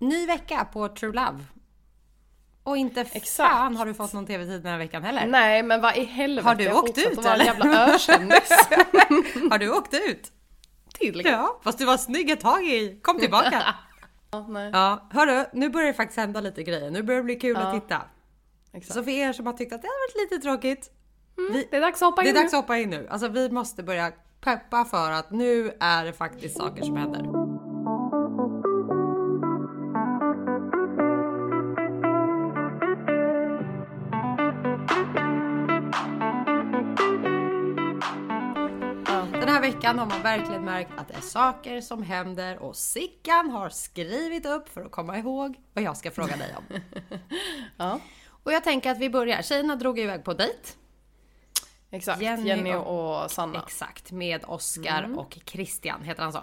Ny vecka på True Love. Och inte Exakt. fan har du fått någon tv-tid den här veckan heller. Nej men vad i helvete. Har du åkt ut, eller? jävla ökändis. Har du åkt ut? Till. Ja, fast du var snygg ett tag i. Kom tillbaka. Ja, nej. Ja, hörru, nu börjar det faktiskt hända lite grejer. Nu börjar det bli kul Ja. att titta. Exakt. Så för er som har tyckt att det har varit lite tråkigt. Vi, Det är dags att hoppa det in är dags nu. att hoppa in nu. Alltså vi måste börja peppa för att nu är det faktiskt saker som händer. Den här veckan har man verkligen märkt att det är saker som händer och Sickan har skrivit upp för att komma ihåg vad jag ska fråga dig om. Ja, Och jag tänker att vi börjar. Tjejerna drog iväg på dejt. exakt. Jenny Jenny, och- och Sanna. Exakt, med Oscar och Christian, heter han så?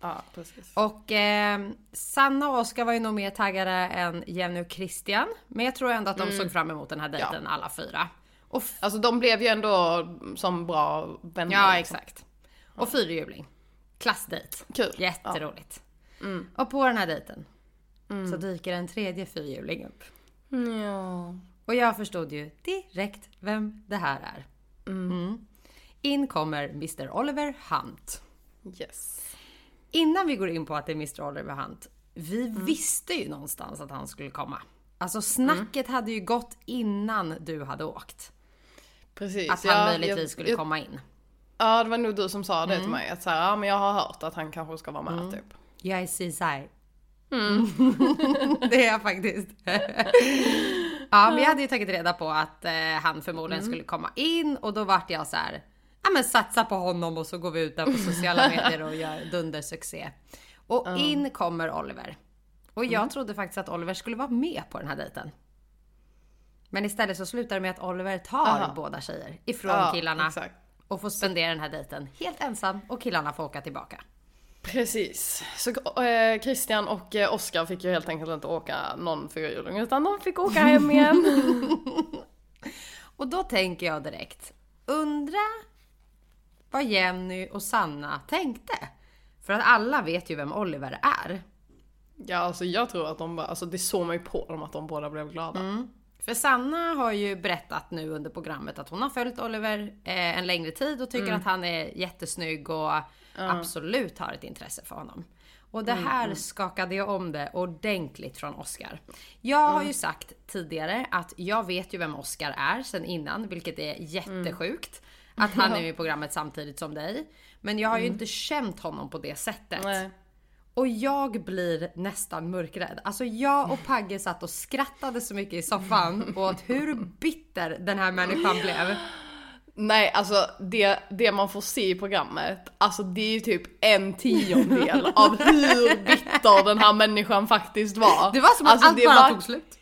Ja, precis. Och eh, Sanna och Oskar var ju nog mer taggade än Jenny och Christian. Men jag tror ändå att de såg fram emot den här dejten alla fyra. Och Alltså de blev ju ändå som bra vänner. ja, liksom. exakt. Och fyrhjuling. Klassdejt. Kul. Jätteroligt. Och på den här dejten så dyker en tredje fyrhjuling upp. Ja. Och jag förstod ju direkt vem det här är. Mm. In kommer Mr Oliver Hunt. Yes. Innan vi går in på att det är Mr Oliver Hunt. Vi visste ju någonstans att han skulle komma. Alltså snacket hade ju gått innan du hade åkt. Precis. Att han Ja, möjligtvis jag- skulle jag- komma in. Ja, det var nog du som sa det till mig. Att så här, ja men jag har hört att han kanske ska vara med typ. Jag är CSI. det är jag faktiskt. ja, men jag hade ju tagit reda på att eh, han förmodligen skulle komma in och då vart jag så här. Ja men satsa på honom och så går vi ut där på sociala medier och gör dundersuccé. Och in kommer Oliver. Och jag trodde faktiskt att Oliver skulle vara med på den här dejten. Men istället så slutar det med att Oliver tar Aha. båda tjejer ifrån Ja, killarna exakt. och får spendera den här dejten helt ensam och killarna får åka tillbaka. Precis. Så eh, Christian och eh, Oskar fick ju helt enkelt inte åka någon fyrhjuling utan de fick åka hem igen. Och då tänker jag direkt, undra vad Jenny och Sanna tänkte? För att alla vet ju vem Oliver är. ja alltså jag tror att de bara, alltså det såg man ju på dem att de båda blev glada. För Sanna har ju berättat nu under programmet att hon har följt Oliver eh, en längre tid och tycker att han är jättesnygg och absolut har ett intresse för honom. Och det här skakade jag om det ordentligt från Oscar. Jag har ju sagt tidigare att jag vet ju vem Oscar är sen innan, vilket är jättesjukt. Att han är med i programmet samtidigt som dig. Men jag har ju inte känt honom på det sättet. Nej. Och jag blir nästan mörkrädd. Alltså jag och Pagge satt och skrattade så mycket i soffan åt hur bitter den här människan blev. Nej alltså det, det man får se i programmet, alltså det är ju typ en tiondel av hur bitter den här människan faktiskt var. Det var som att alltså, allt det bara var, tog slut.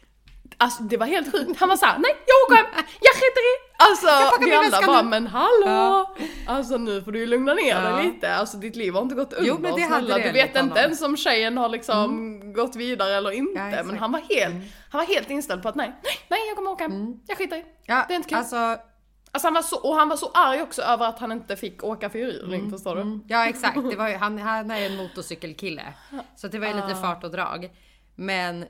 Alltså det var helt sjukt. Han var såhär, nej jag åker hem, jag skiter i. Alltså vi alla bara, nu. men hallå! Ja. Alltså nu får du ju lugna ner Ja. dig lite. Alltså ditt liv har inte gått under. Jo, men det hade det Du vet inte honom. ens om tjejen har liksom gått vidare eller inte. Ja, men han var helt, han var helt inställd på att nej, nej, nej jag kommer åka hem. Jag skiter i. Ja, Det är inte kul. Alltså, Alltså han var så, och han var så arg också över att han inte fick åka fyrhjuling, Mm, förstår du? ja exakt. Det var ju, han, han är en motorcykelkille. Så det var ju lite fart och drag. Men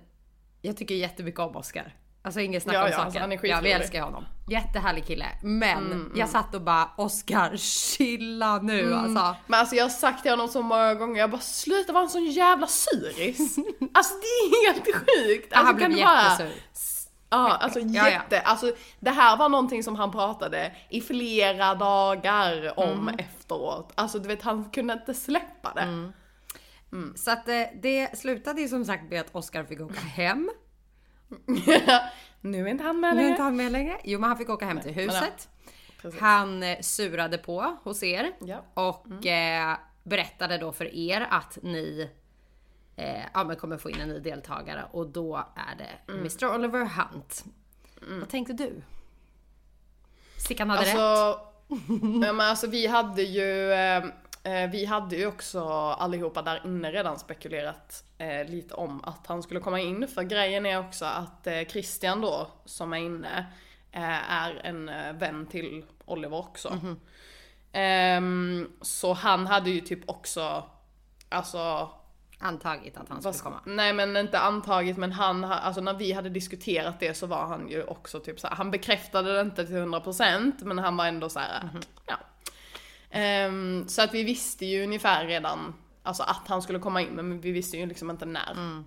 jag tycker jättemycket om Oscar. Alltså inget snack Ja, om ja, saken. alltså, han är ja, vi älskar honom. Jättehärlig kille. Men Mm, jag satt och bara Oscar chilla nu alltså. Men alltså jag har sagt till honom så många gånger, jag bara sluta vara en sån jävla syris. alltså det är helt sjukt. Ja, Alltså, han blev kan du bara- jättesur. Ja, alltså Ja, ja. jätte, alltså det här var någonting som han pratade i flera dagar om Mm. efteråt. Alltså du vet han kunde inte släppa det. Så att eh, det slutade ju som sagt med att Oscar fick åka hem. nu är inte han med Nu är längre. inte han med längre. Jo men han fick åka hem till men ja. huset. Han eh, surade på hos er. Ja. Och eh, berättade då för er att ni eh, ja, men kommer få in en ny deltagare och då är det Mr Oliver Hunt. Vad tänkte du? Sickan hade rätt. Alltså, ja, men alltså vi hade ju, eh, vi hade ju också allihopa där inne redan spekulerat eh, lite om att han skulle komma in. För grejen är också att eh, Christian då, som är inne, eh, är en eh, vän till Oliver också. Ehm, så han hade ju typ också, alltså Antagit att han skulle komma. Nej men inte antagit men han, alltså när vi hade diskuterat det så var han ju också typ så här, han bekräftade det inte till 100% men han var ändå så här, mm -hmm. ja. Um, så att vi visste ju ungefär redan, alltså att han skulle komma in men vi visste ju liksom inte när. Mm.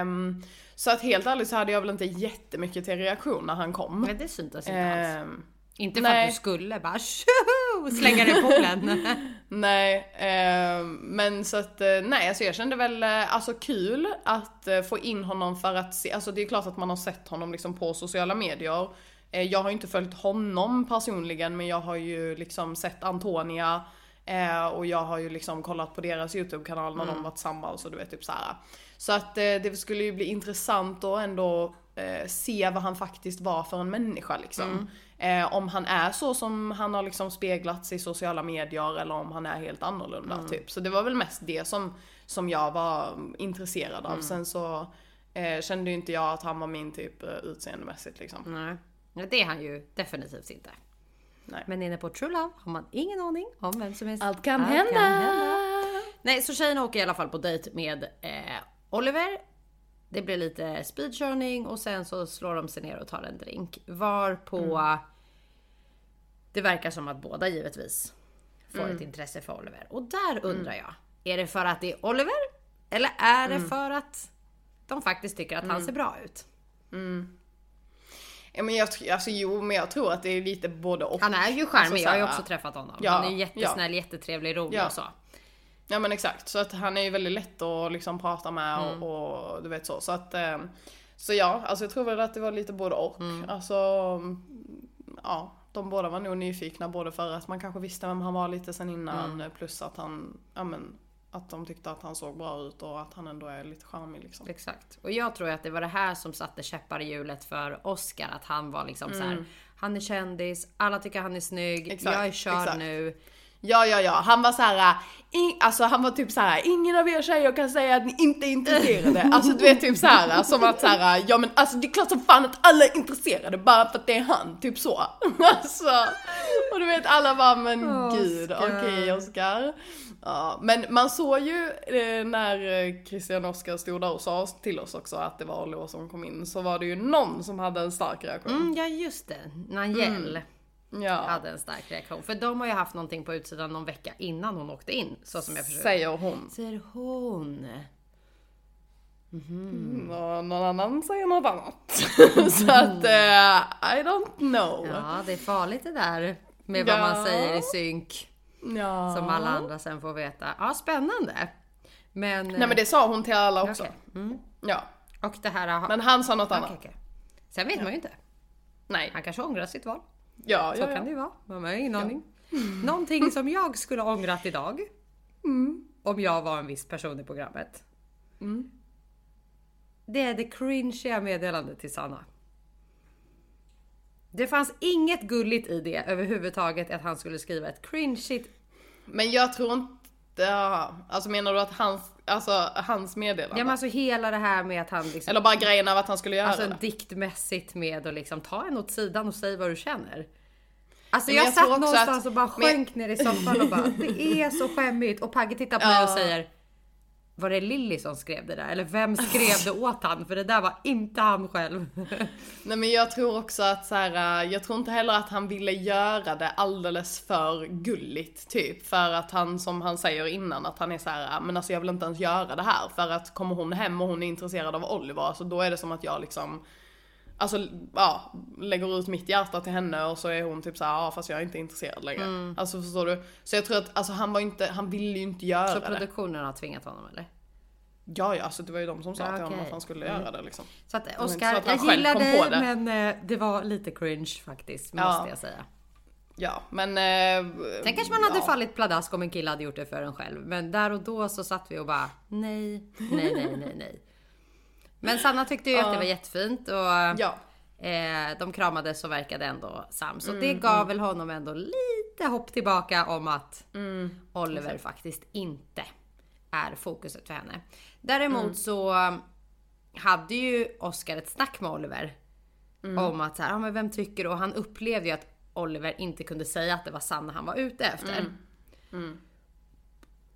Um, så att helt ärligt så hade jag väl inte jättemycket till reaktion när han kom. Men det syntes inte alls. Um, inte för nej. att du skulle bara tjoho, slänga dig i poolen. nej, eh, men så att eh, nej, alltså jag kände väl eh, alltså kul att eh, få in honom för att se, alltså det är klart att man har sett honom liksom på sociala medier. Eh, jag har inte följt honom personligen men jag har ju liksom sett Antonia eh, och jag har ju liksom kollat på deras YouTube-kanal när mm. de var tillsammans och du vet typ så här. Så att det skulle ju bli intressant att ändå se vad han faktiskt var för en människa liksom. Mm. Eh, om han är så som han har liksom speglats i sociala medier eller om han är helt annorlunda mm. typ. Så det var väl mest det som, som jag var intresserad av. Mm. Sen så eh, kände ju inte jag att han var min typ eh, utseendemässigt liksom. Nej, det är han ju definitivt inte. Nej. Men inne på True Love har man ingen aning om vem som är Allt kan, Allt hända. kan hända. Nej, så tjejerna åker i alla fall på dejt med eh, Oliver det blir lite speedkörning och sen så slår de sig ner och tar en drink. Varpå mm. det verkar som att båda givetvis får mm. ett intresse för Oliver. Och där undrar mm. jag, är det för att det är Oliver? Eller är det mm. för att de faktiskt tycker att han mm. ser bra ut? Ja, men jag, alltså, jo, men jag tror att det är lite både och. Han är ju charmig, alltså, jag har ju också träffat honom. Ja, han är jättesnäll, ja. jättetrevlig, rolig ja. och så. Ja men exakt, så att han är ju väldigt lätt att liksom prata med och, mm. och du vet så. Så att, eh, så ja, alltså jag tror väl att det var lite både och. Mm. Alltså, ja, de båda var nog nyfikna både för att man kanske visste vem han var lite sen innan mm. plus att han, ja men att de tyckte att han såg bra ut och att han ändå är lite charmig liksom. Exakt. Och jag tror att det var det här som satte käppar i hjulet för Oscar. Att han var liksom mm. så här, mm. han är kändis, alla tycker han är snygg, exakt, jag är körd exakt. nu. Ja, ja, ja. Han var så här, in, alltså han var typ så här, ingen av er tjejer kan säga att ni inte är intresserade. Alltså du vet typ så här, som att så här, ja men alltså det är klart som fan att alla är intresserade bara för att det är han, typ så. Alltså, och du vet alla bara, men Oscar. gud, okej okay, Oscar. Ja, men man såg ju eh, när Christian Oskar stod där och sa till oss också att det var Oliver som kom in, så var det ju någon som hade en stark reaktion. Mm, ja just det, Nangel. Mm ja. hade en stark reaktion. För de har ju haft någonting på utsidan någon vecka innan hon åkte in. Så som jag förstår. Säger hon. Säger hon. Mm. Mm, och någon annan säger något annat. så att, uh, I don't know. Ja, det är farligt det där. Med ja. vad man säger i synk. Ja. Som alla andra sen får veta. Ja, spännande. Men... Nej men det sa hon till alla också. Okay. Mm. Ja. Och det här... Men han sa något annat. Okay, okay. Sen vet ja. man ju inte. Nej. Han kanske ångrar sitt val. Ja, så ja, kan det ju vara. Man har ingen aning. Mm. Någonting som jag skulle ha ångrat idag. Mm. Om jag var en viss person i programmet. Mm. Det är det cringeiga meddelandet till Sanna. Det fanns inget gulligt i det överhuvudtaget att han skulle skriva ett cringeigt. Men jag tror inte, alltså menar du att hans, alltså hans meddelande? Ja men alltså hela det här med att han liksom, Eller bara grejen av att han skulle göra alltså, det? Alltså diktmässigt med att liksom ta en åt sidan och säg vad du känner. Alltså jag, jag satt någonstans att, och bara sjönk men... ner i soffan och bara det är så skämmigt och Pagge tittar på ja. mig och säger var det Lilly som skrev det där? Eller vem skrev det åt han? För det där var inte han själv. Nej men jag tror också att så här, eh, jag tror inte heller att han ville göra det alldeles för gulligt typ. För att han, som han säger innan, att han är så här, ah, men alltså jag vill inte ens göra det här. För att kommer hon hem och hon är intresserad av Oliver, så då är det som att jag liksom Alltså ja, lägger ut mitt hjärta till henne och så är hon typ såhär, ja fast jag är inte intresserad längre. Mm. Alltså förstår du? Så jag tror att alltså, han var inte, han ville ju inte göra det. Så produktionen har tvingat honom eller? Ja, ja, alltså det var ju de som sa ja, till honom att han skulle mm. göra det liksom. Så att Oscar, så att jag gillar dig men eh, det var lite cringe faktiskt, måste ja. jag säga. Ja, men... Eh, Sen kanske man hade ja. fallit pladask om en kille hade gjort det för en själv. Men där och då så satt vi och bara nej, nej, nej, nej, nej. Men Sanna tyckte ju att det var jättefint och ja. eh, de kramades och verkade ändå sams. Så mm, det gav mm. väl honom ändå lite hopp tillbaka om att mm, Oliver exakt. faktiskt inte är fokuset för henne. Däremot mm. så hade ju Oscar ett snack med Oliver mm. om att så här, ja, men vem tycker och han upplevde ju att Oliver inte kunde säga att det var Sanna han var ute efter. Mm.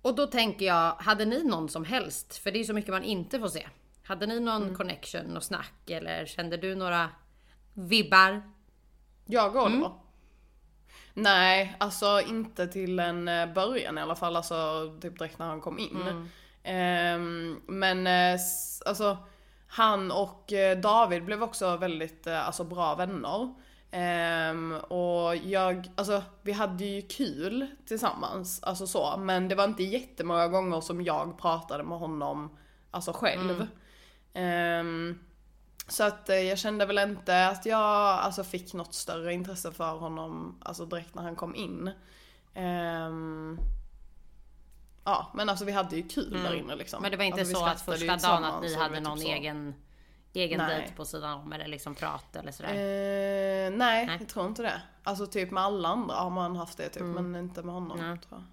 Och då tänker jag, hade ni någon som helst? För det är så mycket man inte får se. Hade ni någon Mm. connection och snack eller kände du några vibbar? Jag och Oliver? Nej, alltså inte till en eh, början i alla fall, alltså typ direkt när han kom in. Ehm, men eh, alltså han och eh, David blev också väldigt alltså, bra vänner. Ehm, och jag, alltså vi hade ju kul tillsammans, alltså så, men det var inte jättemånga gånger som jag pratade med honom, alltså själv. Ehm, så att eh, jag kände väl inte att jag alltså, fick något större intresse för honom alltså, direkt när han kom in. Ehm, ja men alltså vi hade ju kul där inne liksom. Mm. Men det var inte alltså, så att första dagen att ni hade var någon typ egen, egen Nej. dejt på sidan om eller liksom prat eller sådär? Eh, nej, Nej. jag tror inte det. Alltså typ med alla andra har man haft det typ, men inte med honom. Nej. Tror jag.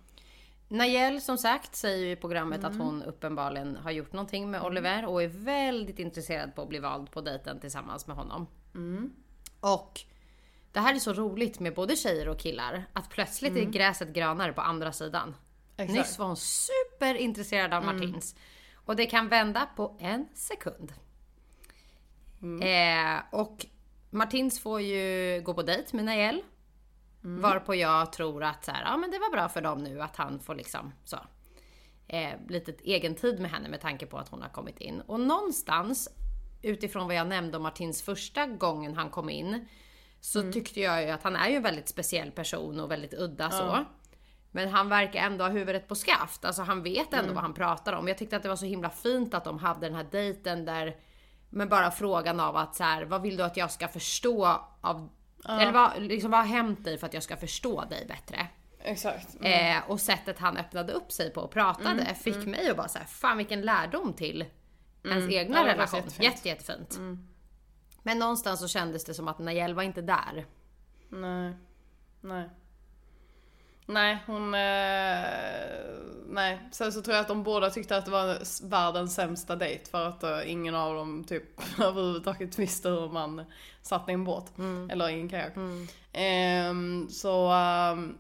Nayel som sagt säger ju i programmet Mm. att hon uppenbarligen har gjort någonting med Oliver och är väldigt intresserad på att bli vald på dejten tillsammans med honom. Mm. Och det här är så roligt med både tjejer och killar att plötsligt är gräset grönare på andra sidan. Mm. Exakt. Mm. Nyss var hon superintresserad av Martins. Och det kan vända på en sekund. Mm. Eh, och Martins får ju gå på dejt med Nael. Mm. Varpå jag tror att så här, ja, men det var bra för dem nu att han får liksom så. Eh, lite egen tid med henne med tanke på att hon har kommit in. Och någonstans utifrån vad jag nämnde om Martins första gången han kom in. Så Mm. tyckte jag ju att han är ju en väldigt speciell person och väldigt udda så. Men han verkar ändå ha huvudet på skaft. Alltså han vet Mm. ändå vad han pratar om. Jag tyckte att det var så himla fint att de hade den här dejten där med bara frågan av att så här, vad vill du att jag ska förstå av eller vad, liksom, vad har hänt dig för att jag ska förstå dig bättre? Exakt. Eh, och sättet han öppnade upp sig på och pratade Mm, fick mig att bara säga fan vilken lärdom till ens egna Ja, relation. jättefint. Mm. Jätte, jättefint. Men någonstans så kändes det som att Najel var inte där. Nej. Nej. Nej, hon... Eh, nej. Sen så tror jag att de båda tyckte att det var världens sämsta dejt för att eh, ingen av dem typ överhuvudtaget visste hur man satt i en båt. Eller i en kajak. Ehm, så... ehm,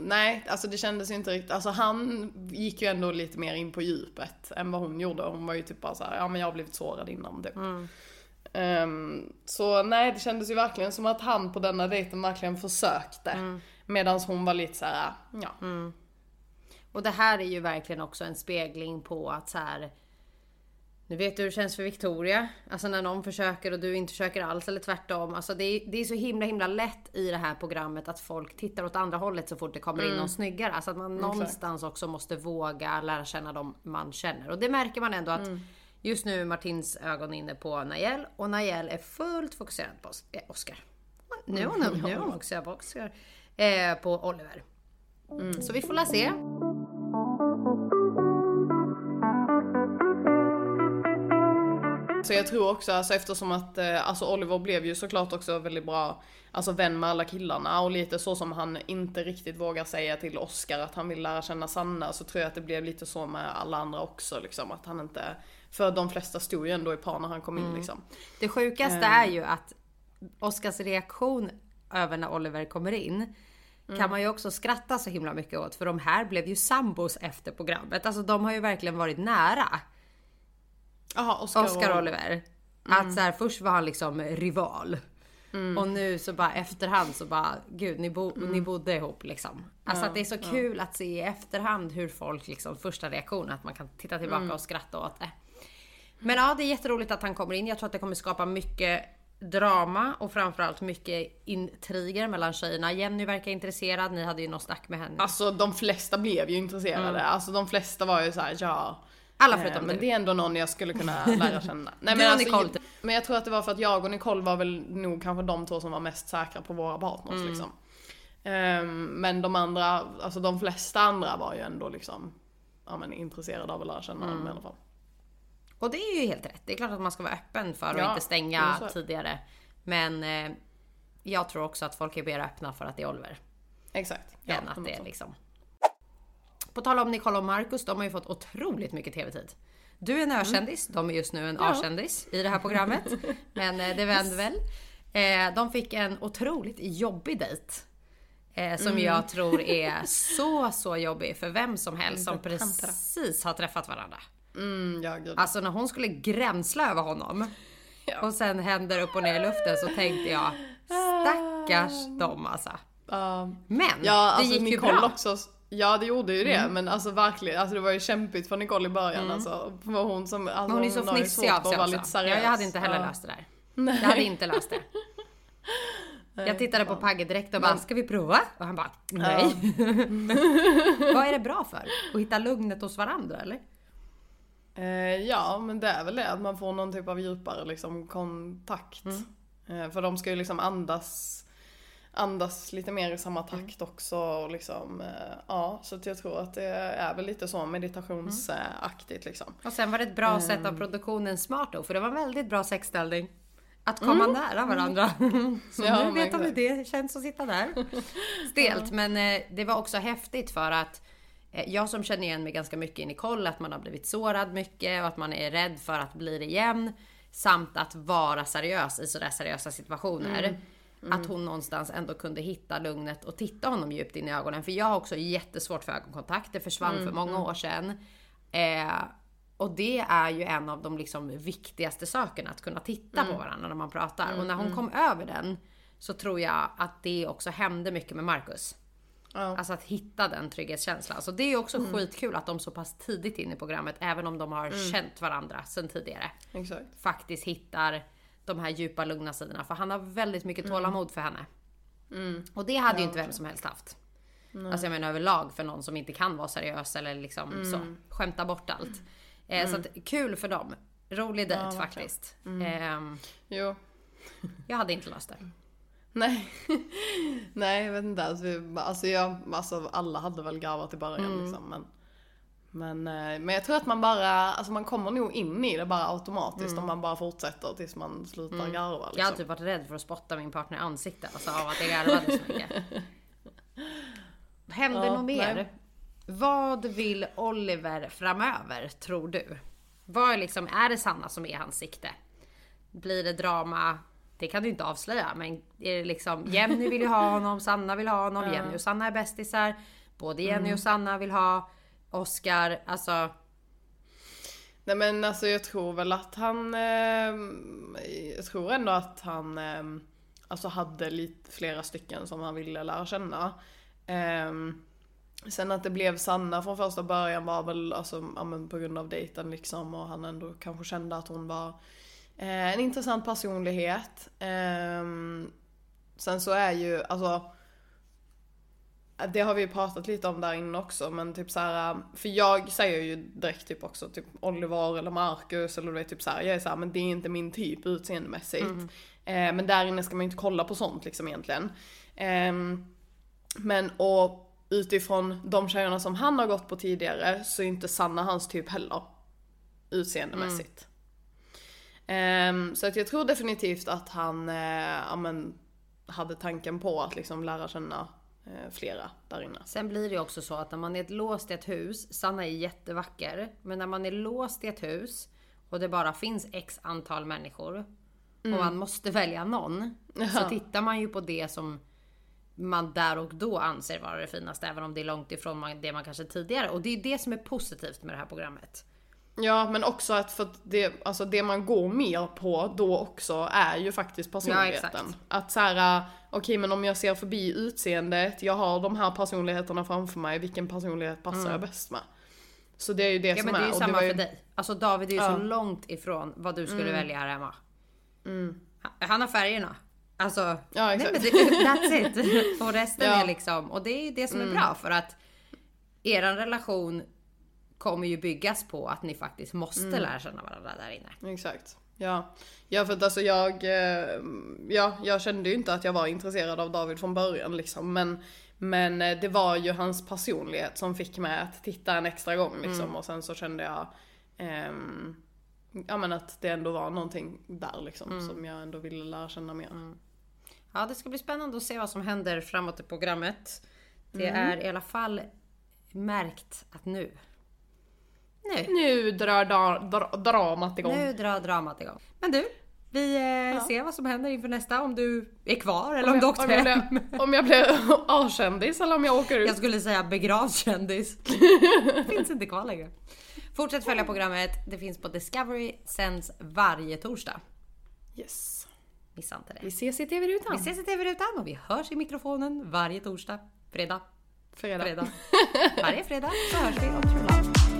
nej, alltså det kändes ju inte riktigt... Alltså han gick ju ändå lite mer in på djupet än vad hon gjorde. Hon var ju typ bara så här, ja men jag har blivit sårad innan typ. Ehm, så nej, det kändes ju verkligen som att han på denna dejten verkligen försökte. Mm. Medan hon var lite så här, ja. Och det här är ju verkligen också en spegling på att så här. Nu vet du hur det känns för Victoria. Alltså när någon försöker och du inte försöker alls eller tvärtom. Alltså det är, det är så himla himla lätt i det här programmet att folk tittar åt andra hållet så fort det kommer in någon snyggare. Alltså att man någonstans också måste våga lära känna dem man känner. Och det märker man ändå att just nu är Martins ögon inne på Nayel och Nayel är fullt fokuserad på eh, Oscar. Nu är hon, nu är hon fokuserad på Oscar. Eh, på Oliver. Så vi får la se. Så jag tror också, alltså eftersom att, eh, alltså Oliver blev ju såklart också väldigt bra, alltså vän med alla killarna och lite så som han inte riktigt vågar säga till Oscar att han vill lära känna Sanna så tror jag att det blev lite så med alla andra också liksom att han inte, för de flesta stod ju ändå i par när han kom in liksom. Det sjukaste Ehm. är ju att Oscars reaktion över när Oliver kommer in kan man ju också skratta så himla mycket åt för de här blev ju sambos efter programmet. Alltså de har ju verkligen varit nära. Jaha, Oscar, Oscar och Oliver. Att så här, först var han liksom rival. Och nu så bara efterhand så bara, gud ni, bo, ni bodde ihop liksom. Alltså att det är så kul att se i efterhand hur folk liksom, första reaktionen, att man kan titta tillbaka och skratta åt det. Men ja, det är jätteroligt att han kommer in. Jag tror att det kommer skapa mycket drama och framförallt mycket intriger mellan tjejerna. Jenny verkar intresserad, ni hade ju något snack med henne. Alltså de flesta blev ju intresserade, alltså de flesta var ju så här, ja. Alla Eh, förutom Men du. det är ändå någon jag skulle kunna lära känna. Nej, och alltså, Nicole, typ. Men jag tror att det var för att jag och Nicole var väl nog kanske de två som var mest säkra på våra partners Mm. liksom. Ehm, men de andra, alltså de flesta andra var ju ändå liksom ja, men intresserade av att lära känna Mm. dem i alla fall. Och det är ju helt rätt. Det är klart att man ska vara öppen för att Ja, inte stänga tidigare. Men eh, jag tror också att folk är mer öppna för att det är Oliver. Exakt. Ja, än att det är 100%. liksom. På tal om Nicole och Marcus, de har ju fått otroligt mycket TV-tid. Du är en ökändis, de är just nu en A-kändis i det här programmet. Men eh, det vänder väl. Eh, de fick en otroligt jobbig dejt. Eh, som jag tror är så, så jobbig för vem som helst som precis har träffat varandra. Mm, ja, gud. Alltså när hon skulle gränsla över honom Ja. och sen händer upp och ner i luften så tänkte jag stackars dem alltså. Ja. Men Ja, alltså det gick ju Nicole bra. Mm. också. Ja det gjorde ju det men alltså verkligen, alltså det var ju kämpigt för Nicole i början alltså. För hon som, alltså, Men hon är så ju fnissig av sig också. Ja, jag hade inte heller Ja. löst det där. Jag hade inte löst det. Jag tittade på Pagge direkt och bara, ska vi prova? Och han bara, nej. Vad är det bra för? Att hitta lugnet hos varandra eller? Eh, ja men det är väl det, att man får någon typ av djupare liksom kontakt. Mm. Eh, för de ska ju liksom andas andas lite mer i samma Mm. takt också och liksom, eh, ja så jag tror att det är väl lite så meditationsaktigt liksom. Och sen var det ett bra sätt av produktionen smart då, för det var en väldigt bra sexställning. Att komma nära varandra. Så Ja, nu vet de hur det känns att sitta där. Stelt, men det var också häftigt för att jag som känner igen mig ganska mycket i Nicole, att man har blivit sårad mycket och att man är rädd för att bli det igen. Samt att vara seriös i sådär seriösa situationer. Att hon någonstans ändå kunde hitta lugnet och titta honom djupt in i ögonen. För jag har också jättesvårt för ögonkontakt. Det försvann för många år sedan. Eh, och det är ju en av de liksom viktigaste sakerna, att kunna titta på varandra när man pratar. och när hon kom över den så tror jag att det också hände mycket med Marcus. Ja. Alltså att hitta den trygghetskänslan. Så det är också skitkul att de så pass tidigt in i programmet, även om de har känt varandra sedan tidigare, Exakt. faktiskt hittar de här djupa lugna sidorna. För han har väldigt mycket tålamod för henne. Och det hade ju inte vem som helst haft. Alltså jag menar överlag för någon som inte kan vara seriös eller liksom så. Skämta bort allt. Eh, Så att, kul för dem. Rolig dejt verkligen. faktiskt. Ehm, Jo. jag hade inte löst det. Nej, nej jag vet inte. Alltså, vi, alltså, jag, alltså alla hade väl garvat i början Mm. liksom. Men, men, eh, men jag tror att man bara, alltså man kommer nog in i det bara automatiskt om man bara fortsätter tills man slutar garva. Liksom. Mm. Jag hade typ varit rädd för att spotta min partner i ansiktet alltså, av att jag garvade så mycket. Hände Ja, något mer? nej. Vad vill Oliver framöver, tror du? Vad är liksom, är det Sanna som är hans sikte? Blir det drama? Det kan du inte avslöja, men är det liksom Jenny vill ju ha honom, Sanna vill ha honom, Jenny och Sanna är bästisar. Både Jenny Mm. och Sanna vill ha Oscar, alltså Nej men alltså jag tror väl att han, eh, jag tror ändå att han eh, alltså hade lite flera stycken som han ville lära känna. Eh, sen att det blev Sanna från första början var väl alltså, ja, på grund av dejten liksom och han ändå kanske kände att hon var eh, en intressant personlighet. Eh, sen så är ju, alltså det har vi ju pratat lite om där inne också men typ så här, för jag säger ju direkt typ också typ Oliver eller Marcus eller du vet typ så här, jag är så här, men det är inte min typ utseendemässigt. Eh, men där inne ska man ju inte kolla på sånt liksom egentligen. Ehm, men och utifrån de tjejerna som han har gått på tidigare så är inte Sanna hans typ heller. Utseendemässigt. Ehm, så att jag tror definitivt att han eh, ja, men, hade tanken på att liksom lära känna eh, flera där inne. Sen blir det ju också så att när man är låst i ett hus, Sanna är jättevacker, men när man är låst i ett hus och det bara finns x antal människor och man måste välja någon, så Ja. tittar man ju på det som man där och då anser vara det finaste, även om det är långt ifrån det man kanske tidigare. Och det är det som är positivt med det här programmet. Ja men också att för att det, alltså det man går mer på då också är ju faktiskt personligheten. exakt. att så här, okej men om jag ser förbi utseendet, jag har de här personligheterna framför mig, vilken personlighet passar jag bäst med? Så det är ju det Ja som men det är ju samma ju, för dig. Alltså David är ju Ja. så långt ifrån vad du skulle välja här hemma. Han- Han har färgerna. Alltså, Ja, nej, men det, that's it. Och resten Ja. är liksom, och det är ju det som är bra för att eran relation kommer ju byggas på att ni faktiskt måste lära känna varandra där inne. Exakt. Ja. ja för att alltså jag, eh, ja jag kände ju inte att jag var intresserad av David från början liksom men men eh, det var ju hans personlighet som fick mig att titta en extra gång liksom och sen så kände jag ehm, Ja men att det ändå var någonting där liksom som jag ändå ville lära känna mer. Ja, det ska bli spännande att se vad som händer framåt i programmet. Det är i alla fall märkt att nu, nu, Nu drar da, dra, dramat igång. nu drar dramat igång. Men du, Vi eh, ser vad som händer inför nästa, om du är kvar eller om, om du åkt om hem. Jag om jag blir A-kändis eller om jag åker ut. Jag skulle säga begravd kändis. finns inte kvar längre. Fortsätt följa programmet. Det finns på Discovery, sänds varje torsdag. Yes. Missa inte det. Vi ses i TV-rutan. Vi ses i TV-rutan och vi hörs i mikrofonen varje torsdag. Fredag. Fredag. fredag. Varje fredag så hörs vi om True Love.